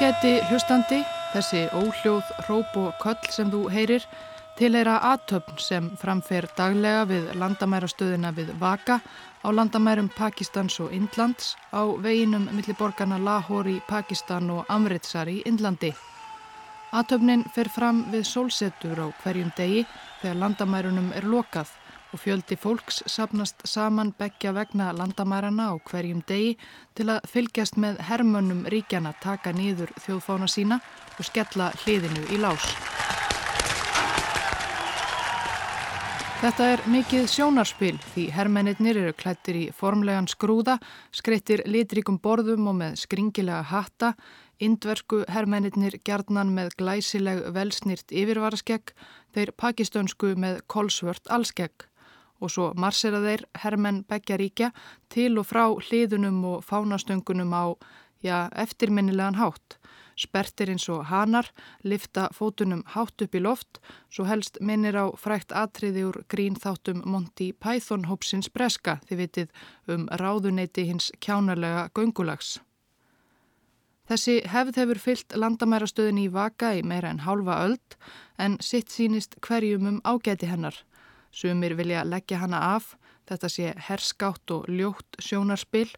Ágæti hlustandi, þessi óhljóð, hróp og köll sem þú heyrir tilheyra aðtöfn sem framfer daglega við landamærastöðina við Vaka á landamærum Pakistans og Indlands á veginum millir borgarna Lahore í Pakistan og Amritsar í Indlandi. Aðtöfnin fer fram við sólsetur á hverjum degi þegar landamærunum er lokað og fjöldi fólks sapnast saman begja vegna landamærarna á hverjum degi til að fylgjast með hermönnum ríkjana taka nýður þjóðfána sína og skella hliðinu í lás. Þetta er mikið sjónarspil því hermennir eru klættir í formlegan skrúða, skreittir litríkum borðum og með skringilega hatta, indversku hermennir gerðnan með glæsileg velsnýrt yfirvaraskegg, þeir pakistönsku með kolsvört allskegg og svo marsera þeir hermenn begja ríkja til og frá hliðunum og fánastöngunum á, já, eftirminnilegan hátt. Spertir eins og hanar, lifta fótunum hátt upp í loft, svo helst minnir á frækt atriði úr grín þáttum Monty Python hópsins breska, þið vitið um ráðuneyti hins kjánarlega göngulags. Þessi hefð hefur fyllt landamærastöðin í vaka í meira en hálfa öld en sitt sínist hverjum um ágæti hennar. Sumir vilja leggja hana af, þetta sé herskátt og ljótt sjónarspill,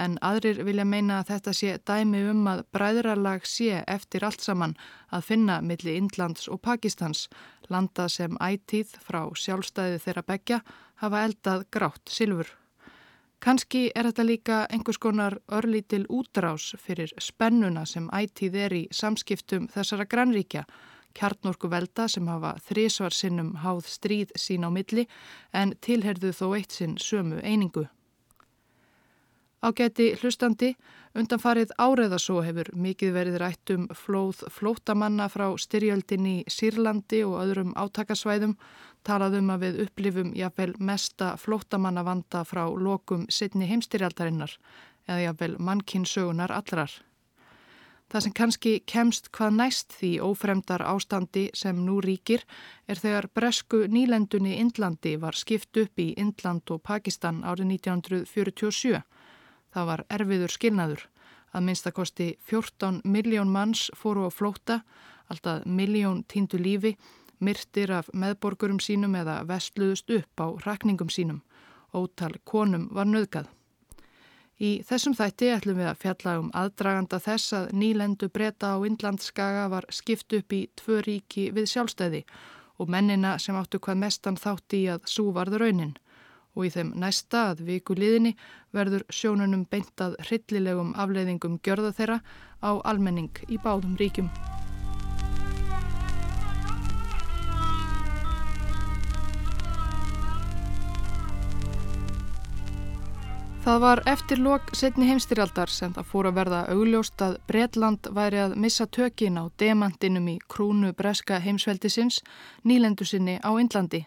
en aðrir vilja meina að þetta sé dæmi um að bræðralag sé eftir allt saman að finna milli Indlands og Pakistans, landa sem ætíð frá sjálfstæði þeirra begja hafa eldað grátt silfur. Kanski er þetta líka einhvers konar örlítil útrás fyrir spennuna sem ætíð er í samskiptum þessara grannríkja, kjarnorku velda sem hafa þrísvar sinnum háð stríð sín á milli en tilherðu þó eitt sinn sömu einingu. Ágæti hlustandi, undanfarið áreðasó hefur mikið verið rætt um flóð flótamanna frá styrjöldin í Sýrlandi og öðrum átakasvæðum, talaðum að við upplifum jáfnvel mesta flótamanna vanda frá lokum sittni heimstyrjaldarinnar eða jáfnvel mannkinsögunar allrar. Það sem kannski kemst hvað næst því ófremdar ástandi sem nú ríkir er þegar bresku nýlendunni Indlandi var skipt upp í Indland og Pakistan árið 1947. Það var erfiður skilnaður. Að minnstakosti 14 miljón manns fóru á flóta, alltaf miljón týndu lífi, myrtir af meðborgurum sínum eða vestluðust upp á rakningum sínum. Ótal konum var nöðgað. Í þessum þætti ætlum við að fjalla um aðdraganda þess að nýlendu breyta á Indlandskaga var skipt upp í tvö ríki við sjálfstæði og mennina sem áttu hvað mestan þátti í að sú varður raunin. Og í þeim næsta að viku liðinni verður sjónunum beintað hryllilegum afleiðingum gjörða þeirra á almenning í báðum ríkjum. Það var eftir lok setni heimstyrjaldar sem það fór að verða augljóst að Bretland væri að missa tökin á demantinum í krúnu breska heimsveldisins nýlendu sinni á Indlandi.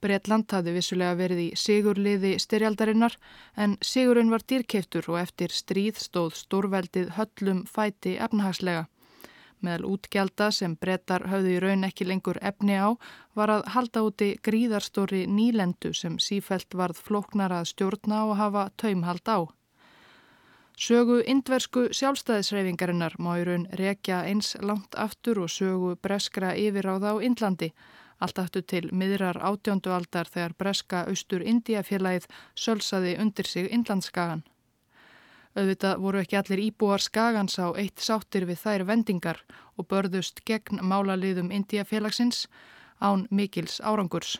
Bretland hafði vissulega verið í sigurliði styrjaldarinnar en sigurinn var dýrkeiftur og eftir stríð stóð stórveldið höllum fæti efnahagslega. Meðal útgjalda sem brettar höfðu í raun ekki lengur efni á var að halda úti gríðarstóri nýlendu sem sífelt varð floknar að stjórna og hafa taumhald á. Sögu indversku sjálfstæðisreifingarinnar má í raun rekja eins langt aftur og sögu breskra yfiráða á Indlandi, allt aftur til miðrar átjóndu aldar þegar breska austur Indiafélagið sölsaði undir sig Indlandskagan. Auðvitað voru ekki allir íbúar skagans á eitt sáttir við þær vendingar og börðust gegn málaliðum Indiafélagsins án mikils árangurs.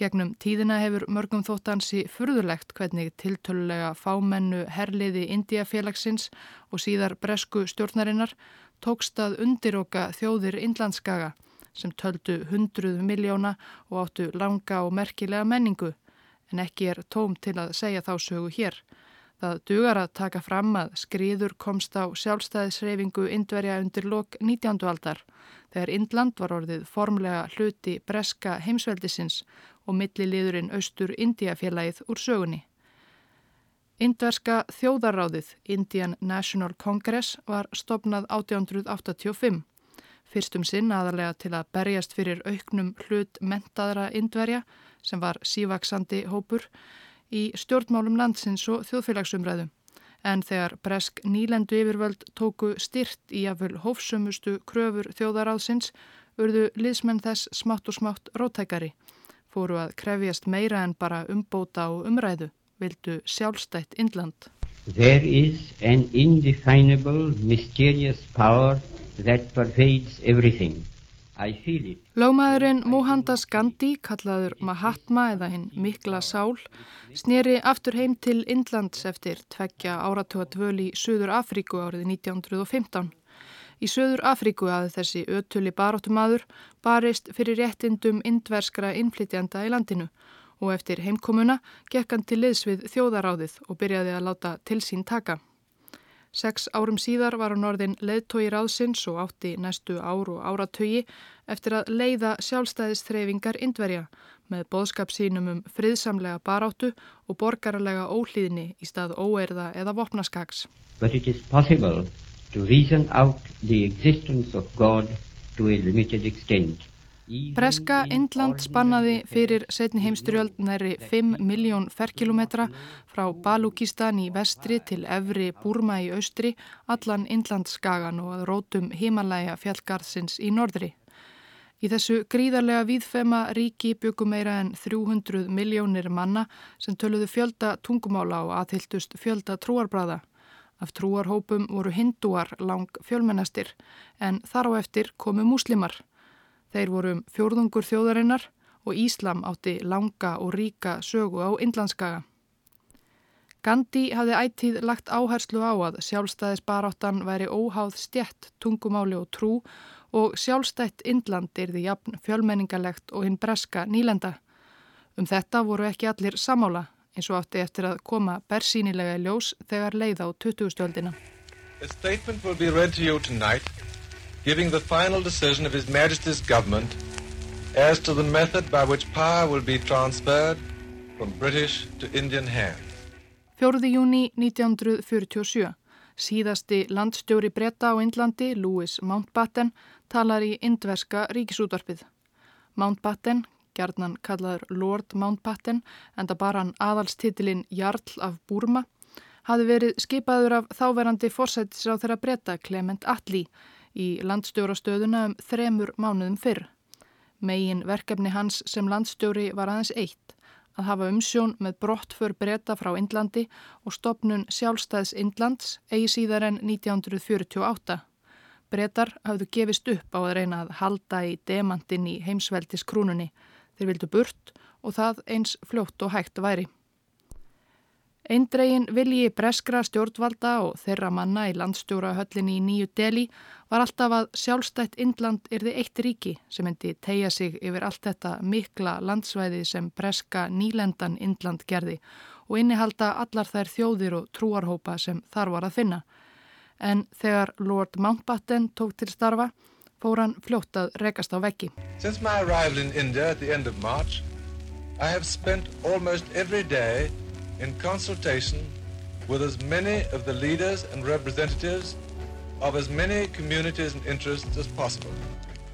Gegnum tíðina hefur mörgum þóttansi furðulegt hvernig tiltölulega fámennu herliði Indiafélagsins og síðar bresku stjórnarinnar tókst að undiroka þjóðir Indlandskaga sem töldu hundruð miljóna og áttu langa og merkilega menningu en ekki er tóm til að segja þá sögu hér. Það dugar að taka fram að skriður komst á sjálfstæðisreifingu Indverja undir lok 19. aldar þegar Indland var orðið formlega hluti breska heimsveldisins og milliliðurinn austur Indiafélagið úr sögunni. Indverska þjóðarráðið Indian National Congress var stopnað 1885. Fyrstum sinn aðalega til að berjast fyrir auknum hlut mentaðra Indverja sem var sívaksandi hópur í stjórnmálum landsins og þjóðfélagsumræðum en þegar bresk nýlendu yfirvöld tóku styrt í afhul hófsumustu kröfur þjóðaráðsins urðu liðsmenn þess smátt og smátt rótækari. Fóru að krefjast meira en bara umbóta og umræðu, vildu sjálfstætt Indland. There is an indefinable, mysterious power that pervades everything. Lómaðurinn Mohandas Gandhi, kallaður Mahatma eða hinn mikla sál, snýri aftur heim til Indlands eftir tveggja áratúa dvöl í Suður Afríku árið 1915. Í Suður Afríku aði þessi ötuli baróttumadur barist fyrir réttindum indverskra innflytjanda í landinu og eftir heimkomuna gekk hann til liðs við þjóðaráðið og byrjaði að láta til sín taka. Seks árum síðar var hann orðin leðtói ráðsins og átti næstu ár og áratögi eftir að leiða sjálfstæðisþreyfingar indverja með boðskap sínum um friðsamlega baráttu og borgarlega óhlýðni í stað óerða eða vopnaskaks. But it is possible to reason out the existence of God to a limited extent. Breska Indland spannaði fyrir setni heimstyrjöld næri 5 miljón ferkilometra frá Balúkistan í vestri til Evri Burma í austri, allan Indlandsskagan og að rótum Himalæja fjallgarðsins í norðri. Í þessu gríðarlega víðfema ríki byggum meira en 300 miljónir manna sem töluðu fjölda tungumála og aðhildust fjölda trúarbræða. Af trúarhópum voru hindúar lang fjölmennastir en þar á eftir komu múslimar. Þeir voru um fjórðungur þjóðarinnar og Íslam átti langa og ríka sögu á Indlandskaga. Gandhi hafði ættíð lagt áherslu á að sjálfstæðisbaráttan væri óháð stjett tungumáli og trú og sjálfstætt Indland er því jafn fjölmenningalegt og hinn breska nýlenda. Um þetta voru ekki allir samála eins og átti eftir að koma bersýnilega ljós þegar leið á 20. giving the final decision of His Majesty's government as to the method by which power will be transferred from British to Indian hands. 4. júni 1947. Síðasti landstjóri bretta á Indlandi, Louis Mountbatten, talar í indverska ríkisútvarpið. Mountbatten, gerðnan kallaður Lord Mountbatten, enda bara hann aðalstitilinn Jarl af Burma, hafi verið skipaður af þáverandi forsættis á þeirra bretta Clement Attlee í landstjórastöðuna um þremur mánuðum fyrr. Megin verkefni hans sem landstjóri var aðeins eitt, að hafa umsjón með brottför breyta frá Indlandi og stopnun sjálfstæðs Indlands eigi síðar en 1948. Breytar hafðu gefist upp á að reyna að halda í demantinn í heimsveldis krúnunni. Þeir vildu burt og það eins fljótt og hægt væri. Eindregin vilji breskra stjórnvalda og þeirra manna í landstjórahöllinni í Nýju Deli var alltaf að sjálfstætt Indland yrði eitt ríki sem myndi tegja sig yfir allt þetta mikla landsvæði sem breska nýlendan Indland gerði og innihalda allar þær þjóðir og trúarhópa sem þar var að finna. En þegar Lord Mountbatten tók til starfa fór hann fljótt að rekast á veggi. Since my arrival in India at the end of March I have spent almost every day in consultation with as many of the leaders and representatives of as many communities and interests as possible.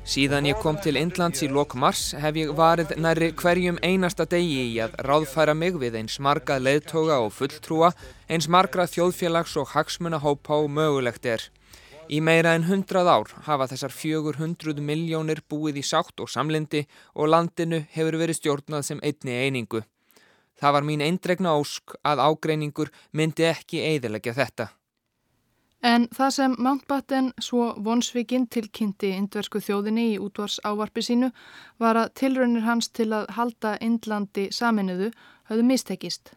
Síðan ég kom til Indlands í lok mars hef ég varið næri hverjum einasta degi í að ráðfæra mig við eins marga leðtoga og fulltrúa, eins margra þjóðfélags og hagsmuna hópa og mögulegt er. Í meira en hundrað ár hafa þessar fjögur hundruð miljónir búið í sátt og samlindi og landinu hefur verið stjórnað sem einni einingu. Það var mín eindregna ósk að ágreiningur myndi ekki eiðilegja þetta. En það sem Mountbatten svo vonsvikinn tilkynnti indversku þjóðinni í útvars ávarpi sínu var að tilraunir hans til að halda Indlandi saminuðu höfðu mistekist.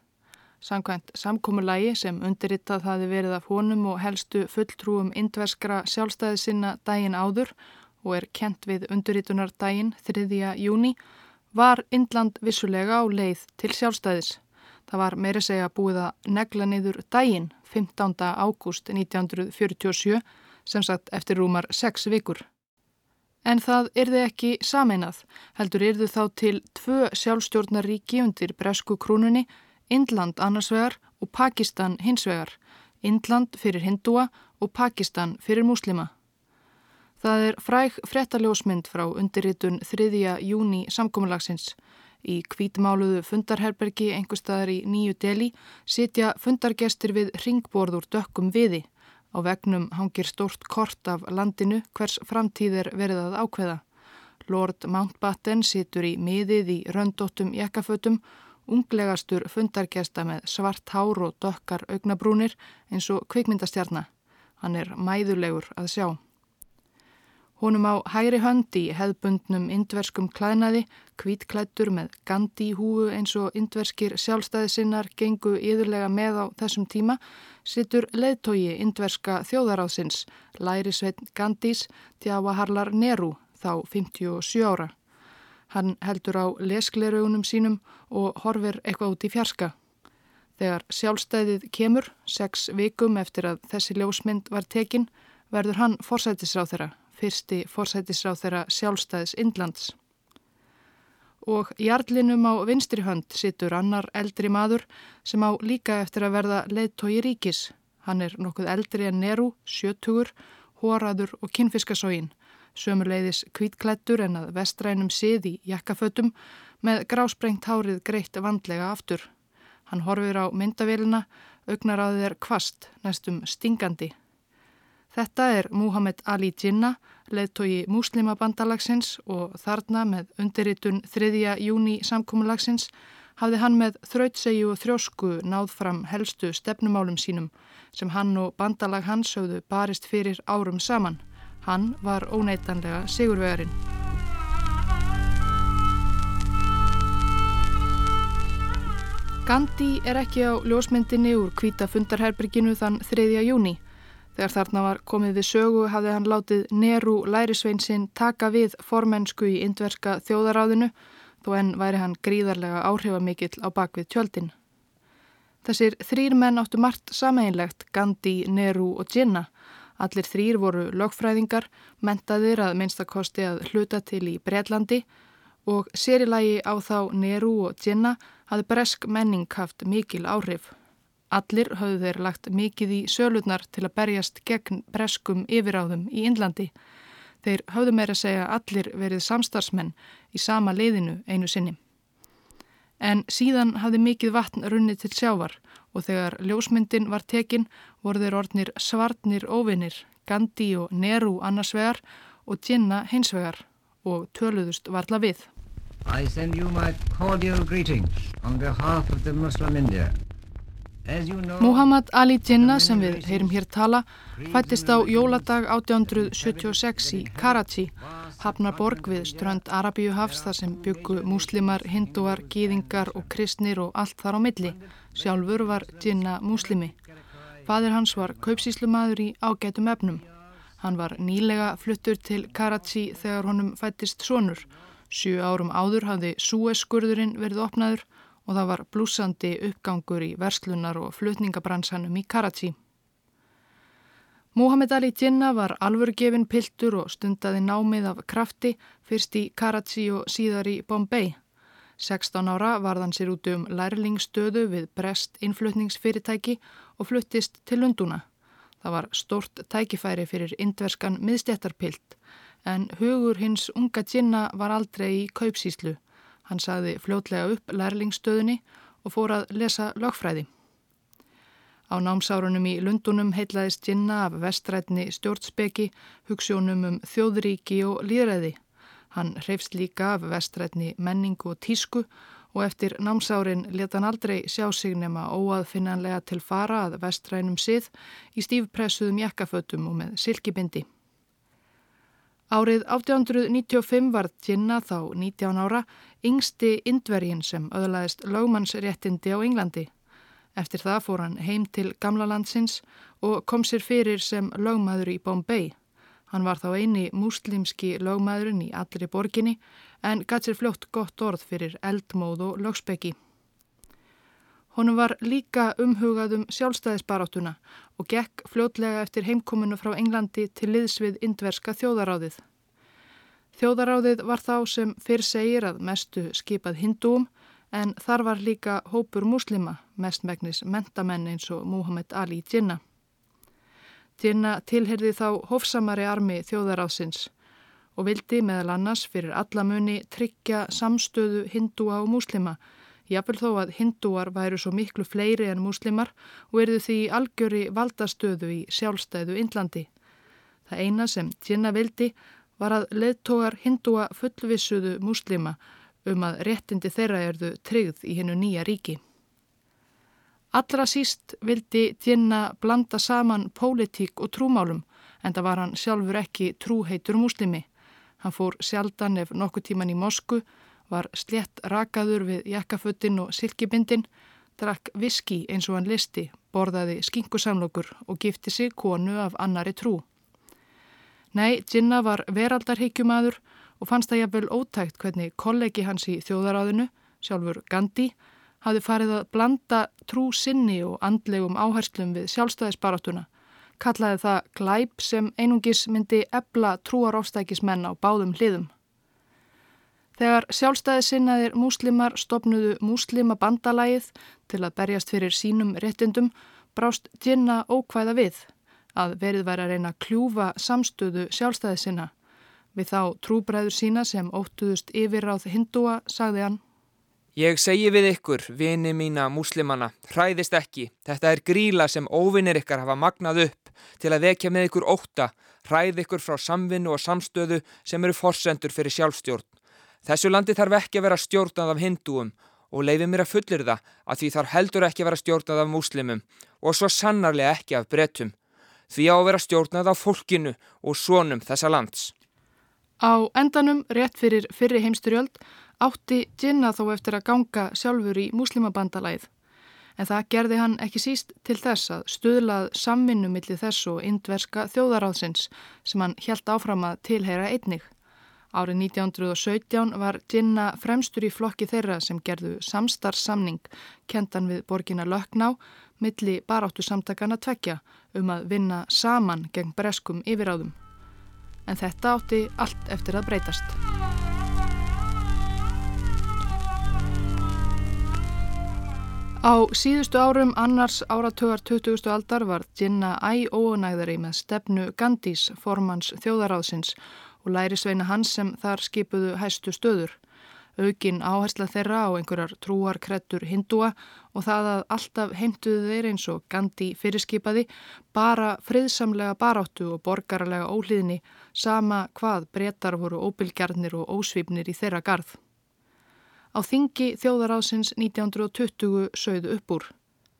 Samkvæmt samkómulagi sem undirrittað hafi verið af honum og helstu fulltrúum indverskra sjálfstæði sinna daginn áður og er kent við undirrittunar daginn 3. júni var Indland vissulega á leið til sjálfstæðis. Það var meiri segja búið að negla niður daginn 15. ágúst 1947 sem sagt eftir rúmar 6 vikur. En það yrði ekki sameinað, heldur yrðu þá til tvö sjálfstjórnaríki undir bresku krúnunni, Indland annarsvegar og Pakistan hinsvegar, Indland fyrir hindúa og Pakistan fyrir muslima. Það er fræg frettaljósmynd frá undirritun 3. júni samkómulagsins. Í kvítmáluðu fundarherbergi einhverstaðar í Nýju Deli sitja fundargestir við ringborður dökkum viði. Á vegnum hangir stórt kort af landinu hvers framtíðir verið að ákveða. Lord Mountbatten situr í miðið í röndóttum jakkafötum, unglegastur fundargesta með svart hár og dökkar augnabrúnir eins og kvikmyndastjarnar. Hann er mæðulegur að sjá. Honum á hægri hönd í hefðbundnum indverskum klænaði, kvítklættur með gandi húu eins og indverskir sjálfstæðisinnar gengu yðurlega með á þessum tíma, sittur leðtogi indverska þjóðaráðsins, Læri Svein Gandís, Djávaharlar Neru, þá 57 ára. Hann heldur á leskleraugunum sínum og horfir eitthvað út í fjarska. Þegar sjálfstæðið kemur, sex vikum eftir að þessi ljósmynd var tekin, verður hann forsætisráð þeirra, fyrsti forsætisráð þeirra sjálfstæðis Indlands. Og jarlinum á vinstri hönd situr annar eldri maður sem á líka eftir að verða leittói ríkis. Hann er nokkuð eldri en Neru, sjötugur, hóraður og kynfiskasógin sömurleiðis kvítklættur en að vestrænum sið í jakkafötum með grásprengt hárið greitt vandlega aftur. Hann horfir á myndavélina, augnar á þeir kvast, næstum stingandi. Þetta er Muhammed Ali Jinnah, leðtogi muslimabandalagsins og þarna með undirritun 3. júni samkómulagsins hafði hann með þrautsegju og þjósku náð fram helstu stefnumálum sínum sem hann og bandalag hans höfðu barist fyrir árum saman. Hann var óneitanlega sigurvegarinn. Gandhi er ekki á ljósmyndinni úr hvita fundarherberginu þann 3. júni. Þegar þarna var komið við sögu hafði hann látið Neru lærisveinsinn taka við formensku í indverska þjóðaráðinu þó enn væri hann gríðarlega áhrifamikill á bakvið tjöldin. Þessir þrýr menn áttu margt sameinlegt Gandhi, Neru og Jinnah Allir þrýr voru lögfræðingar, mentaðir að minnstakosti að hluta til í Breitlandi og sérilagi á þá Neru og Djenna hafði bresk menning haft mikil áhrif. Allir höfðu þeir lagt mikið í sölutnar til að berjast gegn breskum yfiráðum í Indlandi. Þeir höfðu meira að segja allir verið samstarfsmenn í sama leiðinu einu sinni. En síðan hafði mikið vatn runnið til sjávar og þegar ljósmyndin var tekin voru þeir orðnir svartnir óvinnir, Gandhi og Neru annarsvegar og Jinnah hinsvegar og töluðust varla við. I send you my cordial greetings on behalf of the Muslim India. Muhammad Ali Jinnah sem við heyrim hér tala fættist á jóladag 1876 í Karachi, hafnarborg við strönd Arabíuhafs þar sem byggu múslimar, hinduar, gýðingar og kristnir og allt þar á milli. Sjálfur var Jinnah muslimi. Fadir hans var kaupsíslumadur í ágætum efnum. Hann var nýlega fluttur til Karachi þegar honum fættist sonur. Sjú árum áður hafði Suez-skurðurinn verið opnaður og það var blúsandi uppgangur í verslunar og flutningabransanum í Karachi. Muhammed Ali Jinnah var alvörgefin piltur og stundaði námið af krafti fyrst í Karachi og síðar í Bombay. 16 ára varðan sér út um lærlingstöðu við brest innflutningsfyrirtæki og fluttist til Lunduna. Það var stort tækifæri fyrir indverskan miðstjættarpilt en hugur hins unga Jinnah var aldrei í kaupsíslu Hann sagði fljótlega upp lærlingstöðunni og fór að lesa lögfræði. Á námsárunum í Lundunum heitlaðist Jinna af vestrætni stjórnspeki, hugssjónum um þjóðríki og líðræði. Hann hreifst líka af vestrætni menningu og tísku og eftir námsárin leta hann aldrei sjá sig nema óaðfinnanlega til fara að vestrænum sið í stífpressuðum jakkafötum og með silkibindi. Árið 1895 var Jinnah þá 19 ára yngsti indvergin sem öðlaðist lögmannsréttindi á Englandi. Eftir það fór hann heim til gamla landsins og kom sér fyrir sem lögmaður í Bombay. Hann var þá eini muslimski lögmaðurinn í allri borginni en gæt sér fljótt gott orð fyrir eldmóð og lögspeki. Honum var líka umhugað um sjálfstæðisbaráttuna og gekk fljótlega eftir heimkominu frá Englandi til liðsvið indverska þjóðaráðið. Þjóðaráðið var þá sem fyrr segir að mestu skipað hindúum en þar var líka hópur muslima, mestmægnis mentamenn eins og Muhammed Ali Jinnah. Jinnah tilherði þá hófsamari armi þjóðaráðsins og vildi meðal annars fyrir allamuni tryggja samstöðu hindúa og múslima. Jáfnvel þó að hindúar væru svo miklu fleiri en múslimar og erðu því algjöri valdastöðu í sjálfstæðu Indlandi. Það eina sem Tjena vildi var að leðtogar hindúa fullvissuðu múslima um að réttindi þeirra erðu tryggð í hennu nýja ríki. Allra síst vildi Tjena blanda saman pólitík og trúmálum en það var hann sjálfur ekki trúheitur muslimi. Hann fór sjaldan ef nokkuð tíman í Mosku, var slett rakaður við jakkaföttin og silkibindin, drakk viski eins og hann listi, borðaði skinkusamlokur og gifti sig konu af annari trú. Nei, Tjena var veraldarhyggjumadur og fannst það jafnvel ótækt hvernig kollegi hans í þjóðaráðinu, sjálfur Gandhi, hafði farið að blanda trú sinni og andlegum áherslum við sjálfstæðisbaratuna, kallaði það glæp sem einungis myndi ebla trúarófstækismenn á báðum hliðum. Þegar sjálfstæðisinnaðir múslimar stopnuðu múslima bandalægið til að berjast fyrir sínum réttindum brást djinna ókvæða við að verið væri að reyna að kljúfa samstöðu sjálfstæðisinna. Við þá trúbræður sína sem óttuðust yfirráð hindúa sagði hann Ég segi við ykkur, vini mína múslimana, hræðist ekki. Þetta er gríla sem óvinnir ykkar hafa magnað upp til að vekja með ykkur óta, hræð ykkur frá samvinnu og samstöðu sem eru forsendur fyrir sjálfstjórn. Þessu landi þarf ekki að vera stjórnað af hindúum og leiði mér að fullir það að því þarf heldur ekki að vera stjórnað af múslimum og svo sannarlega ekki af brettum. Því á að vera stjórnað af fólkinu og svonum þessa lands. Á endanum, rétt fyrir fyrri heimsturjöld, átti Jinnah þó eftir að ganga sjálfur í muslimabandalæð. En það gerði hann ekki síst til þess að stuðlað samvinnu millir þess og indverska þjóðaráðsins sem hann helt áfram að tilheyra einnig. Árið 1917 var Jinnah fremstur í flokki þeirra sem gerðu samstarfsamning kentan við borgina Lökná milli baráttu samtakana tvekja um að vinna saman gegn breskum yfiráðum. En þetta átti allt eftir að breytast. Á síðustu árum annars áratögar 20. aldar var Jinnah æ óunægðari með stefnu Gandhis, formans þjóðaráðsins og lærisveina hans sem þar skipuðu hæstu stöður. Aukin áhersla þeirra á einhverjar trúarkrettur hindúa og það að alltaf heimtuðu þeir eins og Gandhi fyrirskipaði bara friðsamlega baráttu og borgarlega óhlýðni sama hvað breytar voru óbylgjarnir og ósvífnir í þeirra garð. Á þingi þjóðaráðsins 1920 sögðu upp úr.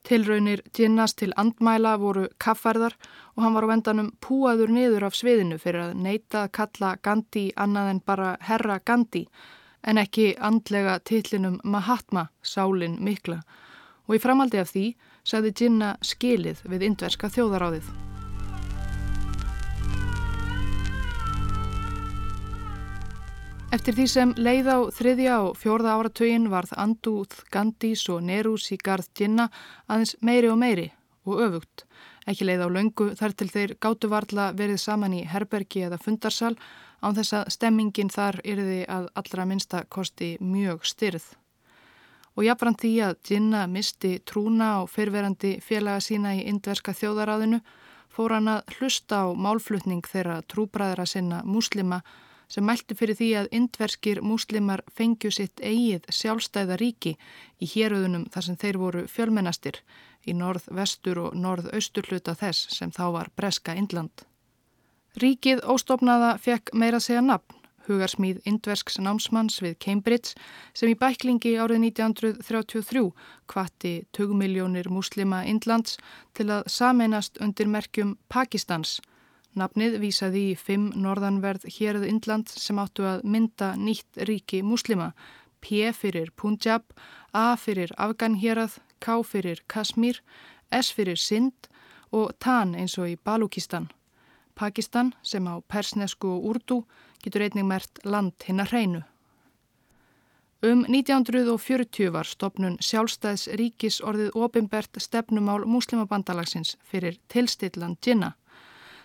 Tilraunir Jinnahs til andmæla voru kaffarðar og hann var á vendanum púaður niður af sviðinu fyrir að neyta að kalla Gandhi annað en bara herra Gandhi en ekki andlega tillinum Mahatma, sálin mikla. Og í framaldi af því sagði Jinnah skilið við indverska þjóðaráðið. Eftir því sem leið á þriðja og fjórða áratögin varð andúð, gandís og nerús í garð djinna aðeins meiri og meiri og öfugt. Ekki leið á laungu þar til þeir gáttu varla verið saman í herbergi eða fundarsal án þess að stemmingin þar yrði að allra minsta kosti mjög styrð. Og jáfnfram því að djinna misti trúna og fyrverandi félaga sína í indverska þjóðaráðinu fór hann að hlusta á málflutning þeirra trúbræðra sinna múslima sem mælti fyrir því að indverskir múslimar fengju sitt eigið sjálfstæða ríki í héröðunum þar sem þeir voru fjölmennastir í norð, vestur og norð-austur hluta þess sem þá var Breska Indland. Ríkið óstofnaða fekk meira segja nafn, hugarsmíð indversks námsmanns við Cambridge sem í bæklingi árið 1933 kvatti 20 miljónir múslima Indlands til að sameinast undir merkjum Pakistans Nafnið vísaði í fimm norðanverð hérðu Indland sem áttu að mynda nýtt ríki muslima, P fyrir Punjab, A fyrir Afganhérað, K fyrir Kasmír, S fyrir Sind og Tan eins og í Balúkistan. Pakistan sem á persnesku og urdu getur einnig mert land hinn að hreinu. Um 1940 var stopnun sjálfstæðs ríkis orðið ofinbert stefnumál muslimabandalagsins fyrir tilstillan djinna.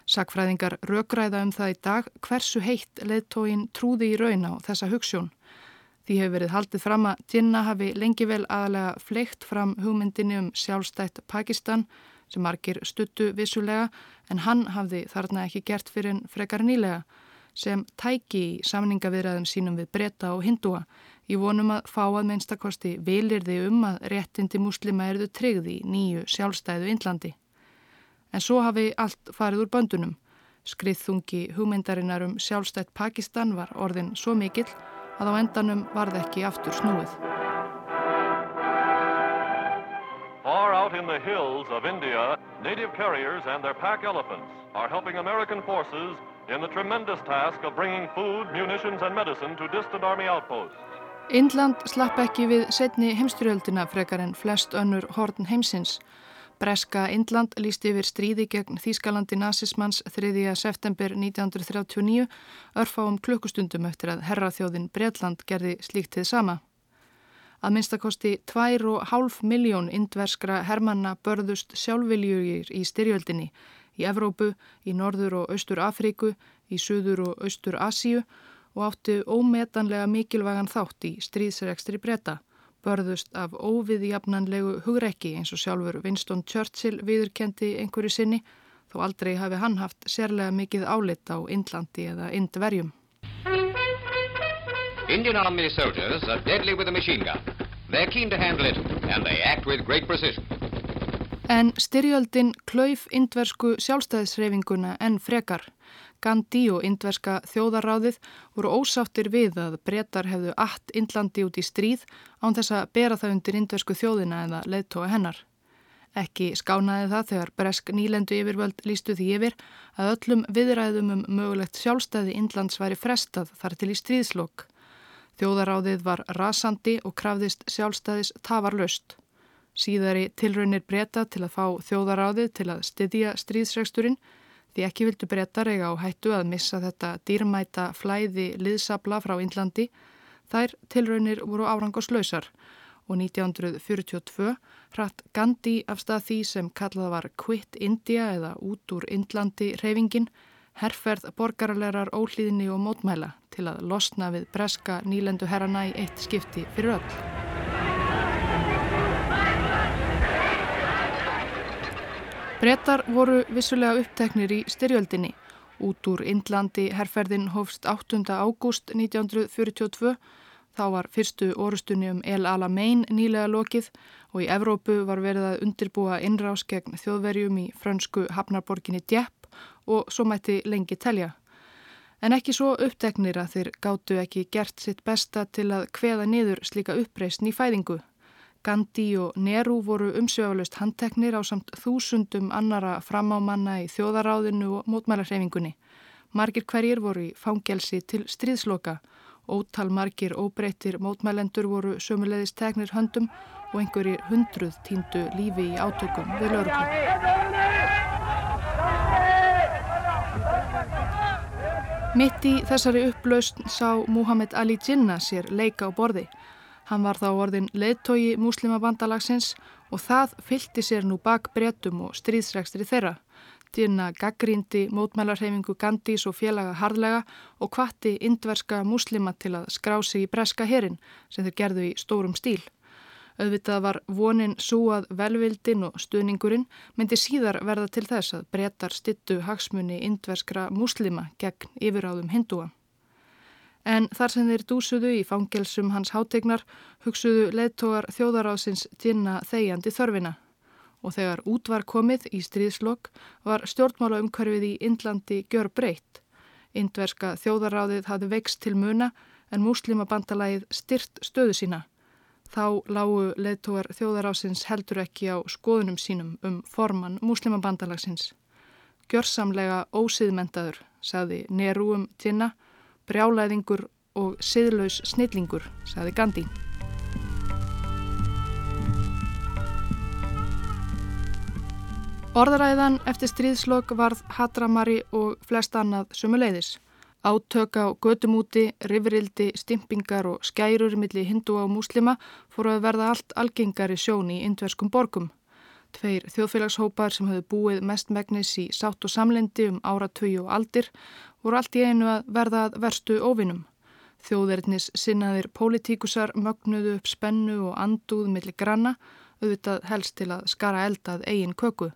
Sakfræðingar rökræða um það í dag hversu heitt leðtógin trúði í raun á þessa hugssjón. Því hefur verið haldið fram að Jinnah hafi lengi vel aðalega fleikt fram hugmyndinni um sjálfstætt Pakistan sem margir stuttu vissulega en hann hafði þarna ekki gert fyrir en frekar nýlega. sem tæki í samningavirðaðum sínum við breyta og hindúa í vonum að fá að minnstakosti vilirði um að réttindi muslima erðu tryggði í nýju sjálfstæðu Índlandi. En svo hafi allt farið úr böndunum. Skriðþungi hugmyndarinnar um sjálfstætt Pakistan var orðin svo mikill að á endanum varð ekki aftur snúið. Far out in the hills of India, native carriers and their pack elephants are helping American forces in the tremendous task of bringing food, munitions and medicine to distant army outposts. Indland slapp ekki við setni heimstyrjöldina frekar en flest önnur horn heimsins. Breska Indland lísti yfir stríði gegn Þýskalandi nazismans 3. september 1939 örfáum klukkustundum eftir að herraþjóðin Breitland gerði slíktið sama. Að minnstakosti 2,5 miljón indverskra hermanna börðust sjálfviljugir í styrjöldinni í Evrópu, í Norður og Austur Afríku, í Suður og Austur Asíu og áttu ómetanlega mikilvægan þátt í stríðsregstri breyta, börðust af óviðjafnanlegu hugrekki eins og sjálfur Winston Churchill viðurkendi einhverju sinni, þó aldrei hafi hann haft sérlega mikið álit á Indlandi eða Indverjum. Indian Army soldiers are deadly with a machine gun. They're keen to handle it and they act with great precision. En styrjöldin klauf indversku sjálfstæðisreifinguna en frekar. Gandhi og indverska þjóðaráðið voru ósáttir við að breytar hefðu allt Indlandi út í stríð án þess að bera það undir indversku þjóðina eða leðtóa hennar. Ekki skánaði það þegar bresk nýlendu yfirvöld lístu því yfir að öllum viðræðum um mögulegt sjálfstæði Indlands væri frestað þar til í stríðslokk. Þjóðaráðið var rasandi og krafðist sjálfstæðis tafarlaust. Síðari tilraunir breyta til að fá þjóðaráðið til að styðja stríðsregsturinn því ekki vildu breyta reyga á hættu að missa þetta dýrmæta flæði liðsabla frá Índlandi. Þær tilraunir voru árangoslausar og 1942 hratt Gandhi af stað því sem kallað var Quit India eða út úr Índlandi reyfingin, herrferð borgarlegar ólíðinni og mótmæla til að losna við breska nýlendu herrana í eitt skipti fyrir öll. Bretar voru vissulega uppteknir í styrjöldinni. Út úr Indlandi herrferðin hófst 8. ágúst 1942. Þá var fyrstu orustunni um El Alamein nýlega lokið og í Evrópu var verið að undirbúa innrás gegn þjóðverjum í frönsku hafnarborginni Djepp og svo mætti lengi telja. En ekki svo uppteknir að þeir gáttu ekki gert sitt besta til að hveða niður slíka uppreysn í fæðingu. Gandhi og Nehru voru umsjöfalust handteknir á samt þúsundum annara framámanna í þjóðaráðinu og mótmælarhefingunni. Margir hverjir voru í fangelsi til stríðsloka. Ótal margir óbreyttir mótmælendur voru sömulegðist teknir höndum og einhverjir hundruð tíndu lífi í átökum við lögurklum. Mitt í þessari upplaust sá Muhammad Ali Jinnah sér leika á borði. Hann var þá orðin leðtogi múslimabandalagsins og það fylgti sér nú bak bretum og stríðsregstri þeirra. Dýrna gaggrindi mótmælarhefingu Gandhis og félaga harðlega og kvatti indverska múslima til að skrá sig í breska herin sem þeir gerðu í stórum stíl. Auðvitað var vonin súað velvildin og stuðningurinn myndi síðar verða til þess að breytar stittu hagsmunni indverskra múslima gegn yfiráðum hindúa. En þar sem þeir dúsuðu í fangelsum hans hátegnar hugsuðu leðtogar þjóðaráðsins dýrna þegjandi þörfina. Og þegar út var komið í stríðslokk var stjórnmála umhverfið í Indlandi gjör breytt. Indverska þjóðaráðið hafði vext til muna en muslimabandalagið styrt stöðu sína. Þá lágu leðtogar þjóðaráðsins heldur ekki á skoðunum sínum um forman muslimabandalagsins. Gjörsamlega ósiðmentaður, sagði Nerúum Dina brjálæðingur og siðlaus snillingur, saði Gandhi. Orðaræðan eftir stríðslokk varð Hadramari og flest annað sumuleiðis. Átöka á götumúti, rifrildi, stimpingar og skærur millir hindu og múslima fóru að verða allt algengari sjón í indverskum borgum. Tveir þjóðfélagshópar sem höfðu búið mest megnis í sátt og samlendi um áratöyu og aldir voru allt í einu að verða að verstu óvinnum. Þjóðverðnis sinnaðir pólitíkusar mögnuðu upp spennu og andúð millir granna, auðvitað helst til að skara eldað eigin köku.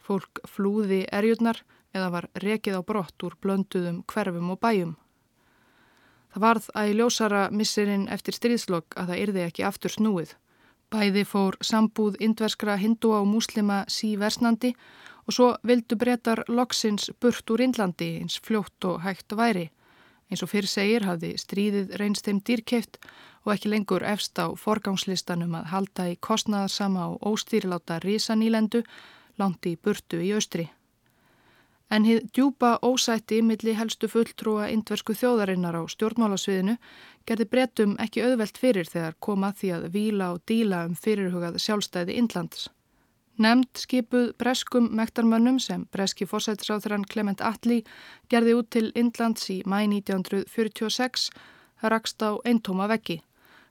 Fólk flúði erjurnar eða var rekið á brott úr blönduðum hverfum og bæjum. Það varð að í ljósara missirinn eftir stríðslokk að það yrði ekki aftur snúið. Bæði fór sambúð indverskra hindúa og múslima síversnandi og svo vildu breytar loksins burt úr Indlandi eins fljótt og hægt væri. Eins og fyrir segir hafði stríðið reynst þeim dýrkeift og ekki lengur efst á forgangslistanum að halda í kostnaðarsama og óstýriláta risanílendu langt í burtu í austri. En hið djúpa ósætti milli helstu fulltrúa indversku þjóðarinnar á stjórnmálasviðinu gerði brettum ekki auðvelt fyrir þegar koma því að vila og díla um fyrirhugað sjálfstæði Indlands. Nemnd skipuð breskum mektarmönnum sem breski fórsættisráþurann Clement Attlee gerði út til Indlands í mæ 1946 rakst á eintóma veggi.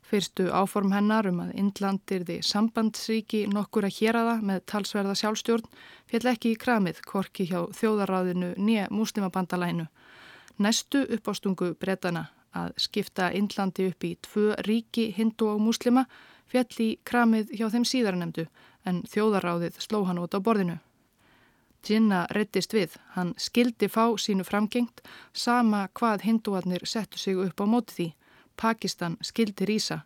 Fyrstu áform hennar um að Indland yrði sambandsríki nokkur að hér aða með talsverða sjálfstjórn fjall ekki í kramið korki hjá þjóðaráðinu nýja muslimabandalænu. Næstu uppástungu bretana að skipta Indlandi upp í tvö ríki hindu og muslima fjall í kramið hjá þeim síðarnemdu en þjóðaráðið sló hann út á borðinu. Jinnah rettist við, hann skildi fá sínu framgengt sama hvað hinduarnir settu sig upp á móti því Pakistan skildi rýsa.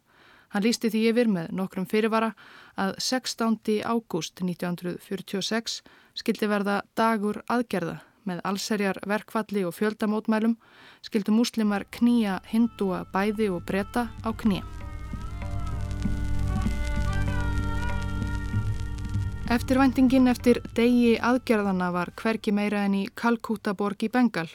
Hann lísti því yfir með nokkrum fyrirvara að 16. ágúst 1946 skildi verða dagur aðgerða með allserjar verkvalli og fjöldamótmælum skildu múslimar knýja hindúa bæði og breyta á knýja. Eftirvæntingin eftir degi aðgerðana var hverki meira en í Kalkúta borg í Bengal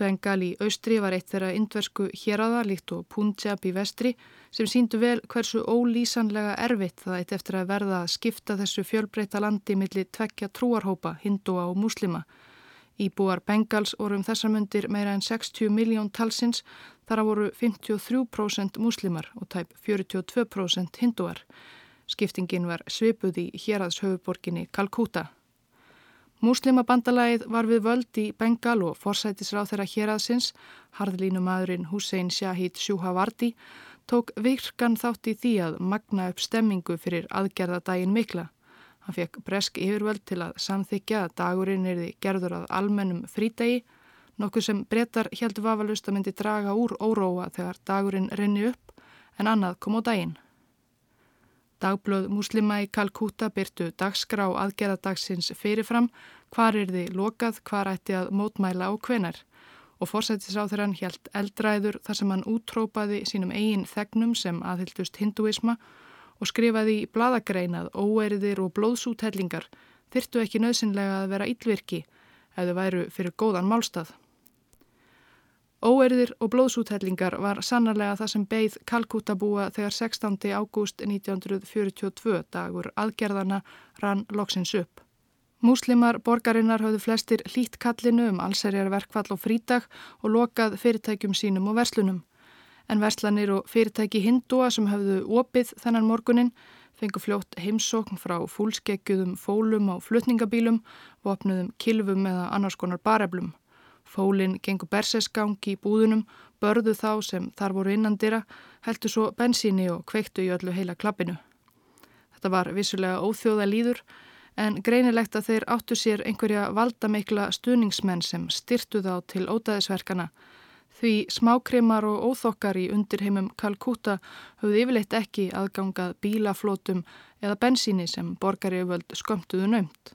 Bengal í austri var eitt þeirra indversku héræða líkt og Punjab í vestri sem síndu vel hversu ólýsanlega erfitt það eitt eftir að verða að skipta þessu fjölbreyta landi millir tvekja trúarhópa, hindúa og muslima. Íbúar Bengals voru um þessar myndir meira en 60 miljón talsins, þar að voru 53% muslimar og tæp 42% hindúar. Skiptingin var svipuð í héræðshöfuborginni Kalkúta. Múslimabandalagið var við völd í Bengal og forsætisráð þeirra hér aðsins, harðlínumadurinn Hussein Shahid Shuhavardi, tók virkan þátt í því að magna upp stemmingu fyrir aðgerðadaginn mikla. Hann fekk bresk yfirvöld til að samþykja að dagurinn erði gerður að almennum frítegi, nokkuð sem brettar heldur vafalust að myndi draga úr óróa þegar dagurinn renni upp en annað kom á daginn. Dagblöð muslima í Kalkúta byrtu dagskrá aðgerðadagsins fyrirfram, hvar er þið lokað, hvar ætti að mótmæla og hvenar. Og fórsættisáþurann helt eldræður þar sem hann útrópaði sínum eigin þegnum sem aðhyldust hinduisma og skrifaði í bladagrein að óeriðir og blóðsúthellingar þyrtu ekki nöðsynlega að vera yllvirki eða væru fyrir góðan málstað. Óerðir og blóðsúthellingar var sannarlega það sem beigð Kalkútabúa þegar 16. ágúst 1942 dagur aðgerðana rann loksins upp. Múslimar borgarinnar hafðu flestir hlýtt kallinu um allserjar verkvall og frídag og lokað fyrirtækjum sínum og verslunum. En verslanir og fyrirtæki hindúa sem hafðu opið þennan morgunin fengu fljótt heimsókn frá fúlskeggjuðum fólum á flutningabílum, vopnuðum kilvum eða annars konar bareflum. Fólinn gengur bersesgang í búðunum, börðu þá sem þar voru innandira, heldur svo bensíni og kveiktu í öllu heila klappinu. Þetta var vissulega óþjóða líður en greinilegt að þeir áttu sér einhverja valdameikla stuðningsmenn sem styrtu þá til ótaðisverkana því smákrimar og óþokkar í undirheimum Kalkúta höfðu yfirleitt ekki aðgangað bílaflótum eða bensíni sem borgari völd skömmtuðu nöymt.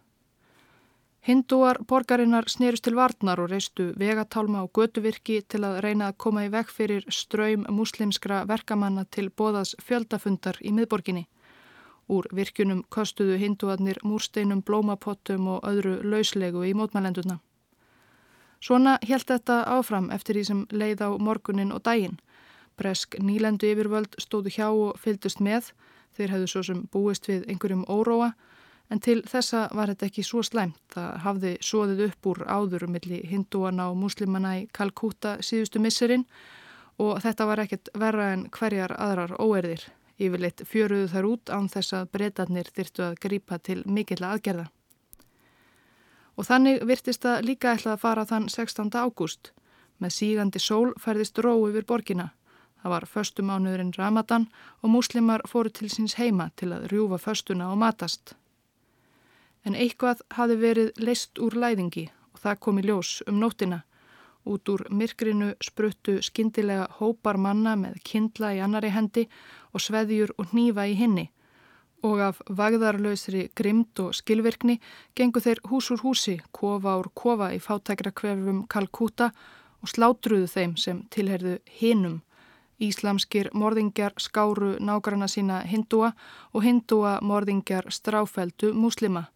Hindúar borgarinnar snerust til varnar og reistu vegatálma og götuvirki til að reyna að koma í vekk fyrir ströym muslimskra verkamanna til bóðas fjöldafundar í miðborginni. Úr virkunum kostuðu hindúarnir múrsteinum, blómapottum og öðru lauslegu í mótmælenduna. Svona helt þetta áfram eftir því sem leið á morgunin og daginn. Bresk nýlendu yfirvöld stóðu hjá og fyldust með, þeir hefðu svo sem búist við einhverjum óróa En til þessa var þetta ekki svo slæmt. Það hafði svoðið upp úr áður millir hindúana og muslimana í Kalkúta síðustu misserinn og þetta var ekkert verra en hverjar aðrar óerðir. Yfirleitt fjöruðu þar út án þess að breytarnir þyrtu að grípa til mikill aðgerða. Og þannig virtist það líka ætlað að fara þann 16. ágúst. Með sígandi sól færðist ró yfir borgina. Það var föstumánuðurinn Ramadan og muslimar fóru til síns heima til að rjúfa föstuna og matast. En eitthvað hafi verið leist úr læðingi og það kom í ljós um nóttina. Út úr myrkrinu spruttu skindilega hópar manna með kindla í annari hendi og sveðjur og nýfa í hinni og af vagðarlausri grimd og skilvirkni gengu þeir hús úr húsi, kofa úr kofa í fátækra kvefum Kalkúta og slátruðu þeim sem tilherðu hinum. Íslamskir morðingjar skáru nágrana sína hindúa og hindúa morðingjar stráfældu muslima.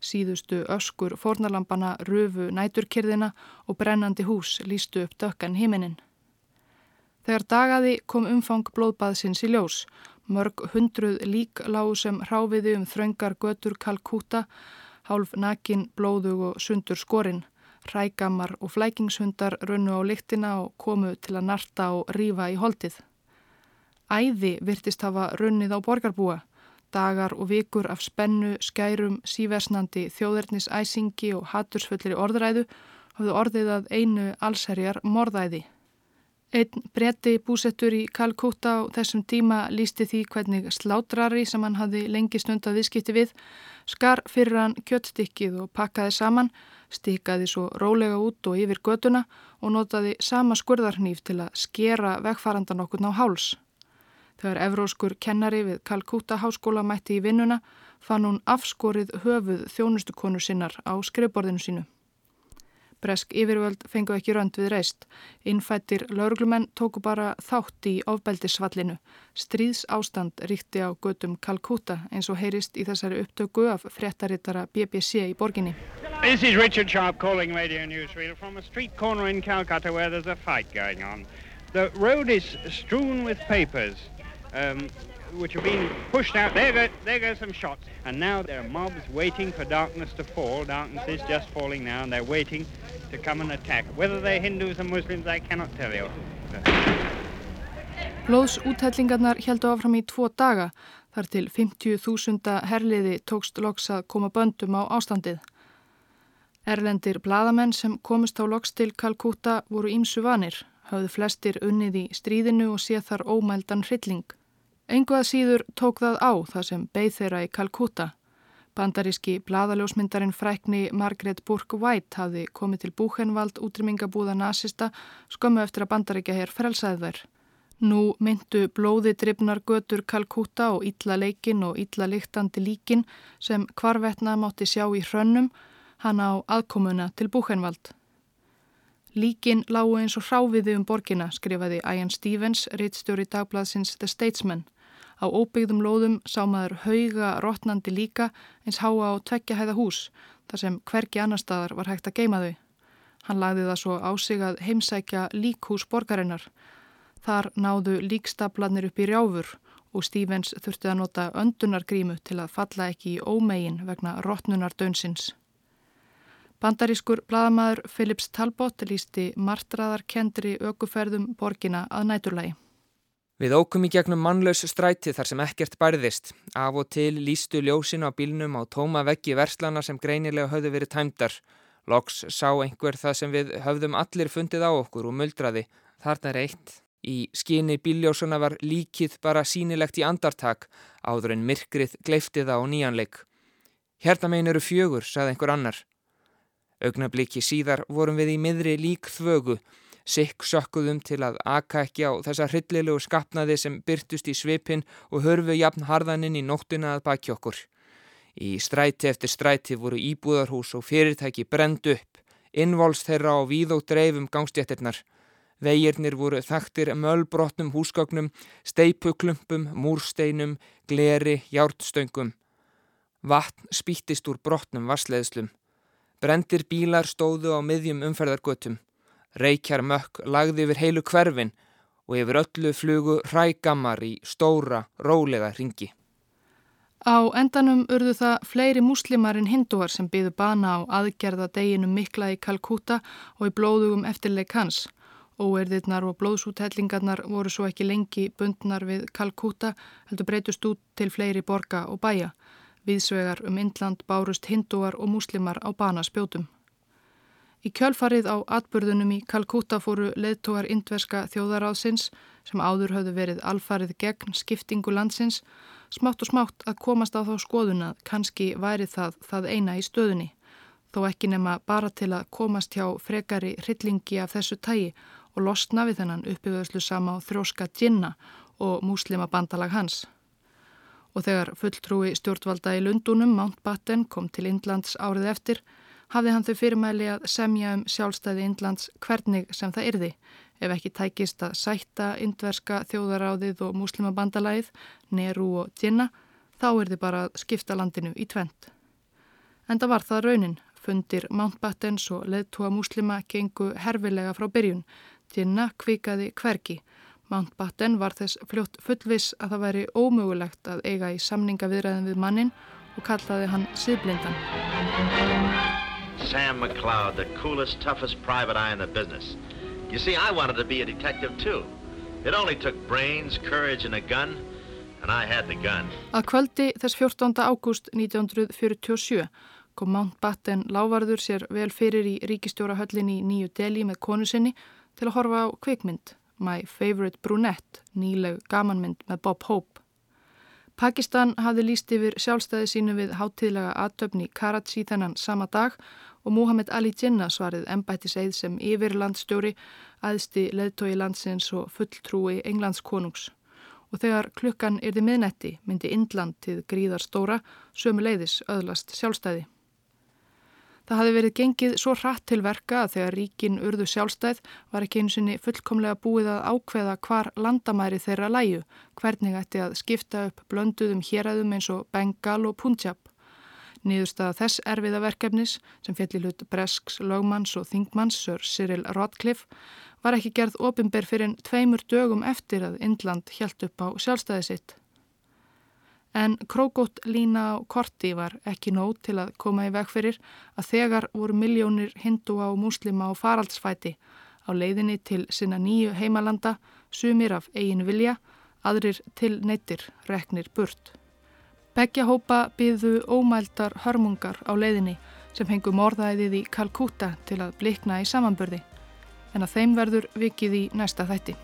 Síðustu öskur fornalampana röfu næturkyrðina og brennandi hús lístu upp dökkan himinin. Þegar dagaði kom umfang blóðbaðsins í ljós Mörg hundruð lík lág sem hráfiði um þröngar götur Kalkúta, hálf nakin, blóðug og sundur skorinn. Rægamar og flækingshundar runnu á lyktina og komu til að narta og rýfa í holdið. Æði virtist hafa runnið á borgarbúa. Dagar og vikur af spennu, skærum, síversnandi, þjóðernisæsingi og hatursfullir orðræðu hafðu orðið að einu allserjar morðæði. Einn bretti búsettur í Kalkúta á þessum tíma lísti því hvernig slátrari sem hann hafði lengi stund að viðskipti við skar fyrir hann kjöttstykkið og pakkaði saman, stikaði svo rólega út og yfir göduna og notaði sama skurðarhnýf til að skera vegfarandan okkur ná háls. Þegar evróskur kennari við Kalkúta háskóla mætti í vinnuna fann hún afskorið höfuð þjónustukonu sinnar á skrifborðinu sínu. Bresk yfirvöld fengu ekki rönd við reist. Innfættir lauruglumenn tóku bara þátt í ofbeldisvallinu. Stríðs ástand ríkti á gödum Kalkuta eins og heyrist í þessari upptöku af fréttarittara BBC í borginni. This is Richard Sharp calling Radio Newsreel from a street corner in Calcutta where there's a fight going on. The road is strewn with papers. Um, which have been pushed out. There go, there go some shots. And now there are mobs waiting for darkness to fall. Darkness is just falling now, and they're waiting to come and attack. Whether they're Hindus or Muslims, I cannot tell you. Blóðsúthellingarnar heldu áfram í tvo daga. Þar til 50.000 herliði tókst loks að koma böndum á ástandið. Erlendir bladamenn sem komist á loks til Kalkúta voru ímsu vanir, hafðu flestir unnið í stríðinu og sé þar ómældan hrylling. Engu að síður tók það á það sem beigð þeirra í Kalkúta. Bandaríski bladaljósmyndarinn frækni Margaret Burke White hafði komið til búhenvald útrymmingabúða nazista skömmu eftir að bandaríkja hér frelsaði þær. Nú myndu blóði drifnar götur Kalkúta og ítla leikin og ítla líktandi líkin sem hvarvetna mátti sjá í hrönnum hann á aðkomuna til búhenvald. Líkin lágu eins og hráfiði um borgina, skrifaði Ian Stevens, reittstjóri dagbladsins The Statesman. Á óbyggðum lóðum sá maður hauga rótnandi líka eins háa á tveggja hæða hús þar sem hverki annar staðar var hægt að geima þau. Hann lagði það svo á sig að heimsækja líkhús borgarinnar. Þar náðu líkstaplanir upp í rjáfur og Stevens þurfti að nota öndunargrímu til að falla ekki í ómegin vegna rótnunar dönsins. Bandarískur bladamæður Philips Talbot lísti martraðarkendri ökuferðum borgina að næturlægi. Við ókum í gegnum mannlaus stræti þar sem ekkert bærðist. Af og til lístu ljósin á bílnum á tóma veggi verslana sem greinilega höfðu verið tæmdar. Loks sá einhver það sem við höfðum allir fundið á okkur og muldraði. Þarna er eitt. Í skini bíljósuna var líkið bara sínilegt í andartak áður en myrkrið gleiftið á nýjanleik. Hérna megin eru fjögur, sagði einhver annar. Augnabliki síðar vorum við í miðri lík þvögu Sikk sökkuðum til að aka ekki á þessa hryllilegu skapnaði sem byrtust í svipin og hörfu jafn harðaninn í nóttina að baki okkur. Í stræti eftir stræti voru íbúðarhús og fyrirtæki brend upp, innvols þeirra á víð og dreifum gangstjættirnar. Vegirnir voru þaktir mölbrotnum húsgögnum, steipuklumpum, múrsteinum, gleri, hjártstöngum. Vatn spýttist úr brotnum vassleðslum. Brendir bílar stóðu á miðjum umferðargötum. Reykjar mökk lagði yfir heilu hverfin og yfir öllu flugu hrægammar í stóra, rólega ringi. Á endanum urðu það fleiri múslimar en hindúar sem byðu bana á aðgerða deginum mikla í Kalkúta og í blóðugum eftirleik hans. Óerðirnar og blóðsúthellingarnar voru svo ekki lengi bundnar við Kalkúta, heldur breytust út til fleiri borga og bæja. Viðsvegar um Indland bárust hindúar og múslimar á banaspjótum. Í kjölfarið á atbyrðunum í Kalkúta fóru leðtógar indverska þjóðaráðsins sem áður höfðu verið alfarið gegn skiptingu landsins smátt og smátt að komast á þá skoðuna kannski væri það það eina í stöðunni, þó ekki nema bara til að komast hjá frekari hryllingi af þessu tægi og losna við þennan uppbyggðslu sama á þróska djinna og múslima bandalag hans. Og þegar fulltrúi stjórnvalda í Lundunum, Mountbatten, kom til Indlands árið eftir, hafði hann þau fyrirmæli að semja um sjálfstæði Indlands hvernig sem það yrði, ef ekki tækist að sætta indverska þjóðaráðið og muslimabandalagið, Neru og Djinna, þá þið bara að skipta landinu í tvent. Enda var það raunin, fundir Mountbattens og leðtúa muslima gengu herfilega frá byrjun, Djinna kvikaði hverki, Mountbatten var þess fljótt fullvis að það væri ómögulegt að eiga í samningaviðræðin við mannin og kallaði hann síðblindan. Sam McCloud, the coolest, toughest private eye in the business. You see, I wanted to be a detective too. It only took brains, courage and a gun, and I had the gun. Að kvöldi þess 14. ágúst 1947 kom Mountbatten lávarður sér vel fyrir í ríkistjórahöllinni í Nýju Delhi með konu sinni til að horfa á kvikmynd. My Favorite Brunette, nýleg gamanmynd með Bob Hope. Pakistan hafði líst yfir sjálfstæði sínu við háttíðlega aðtöfni Karachi þennan sama dag og Muhammad Ali Jinnah svarið ennbættiseið sem yfirlandstjóri aðsti leðtói landsins og fulltrúi Englands konungs. Og þegar klukkan yrði miðnetti myndi Indland til gríðar stóra sömu leiðis öðlast sjálfstæði. Það hafi verið gengið svo hratt til verka að þegar ríkin urðu sjálfstæð var ekki eins og fullkomlega búið að ákveða hvar landamæri þeirra læju, hvernig ætti að skipta upp blönduðum héræðum eins og Bengal og Punjab. Nýðurstaða þess erfiða verkefnis sem fjalli hlut Bresks, Lögmanns og Þingmanns, Sir Cyril Rodcliffe, var ekki gerð ofinber fyrir tveimur dögum eftir að Indland hjælt upp á sjálfstæði sitt. En krókótt lína á korti var ekki nóg til að koma í veg fyrir að þegar voru miljónir hindúa og múslima á faraldsfæti á leiðinni til sinna nýju heimalanda, sumir af eigin vilja, aðrir til neittir, reknir burt. Begja hópa byðu ómældar hörmungar á leiðinni sem hengu morðæðið í Kalkúta til að blikna í samanbörði, en að þeim verður vikið í næsta þætti.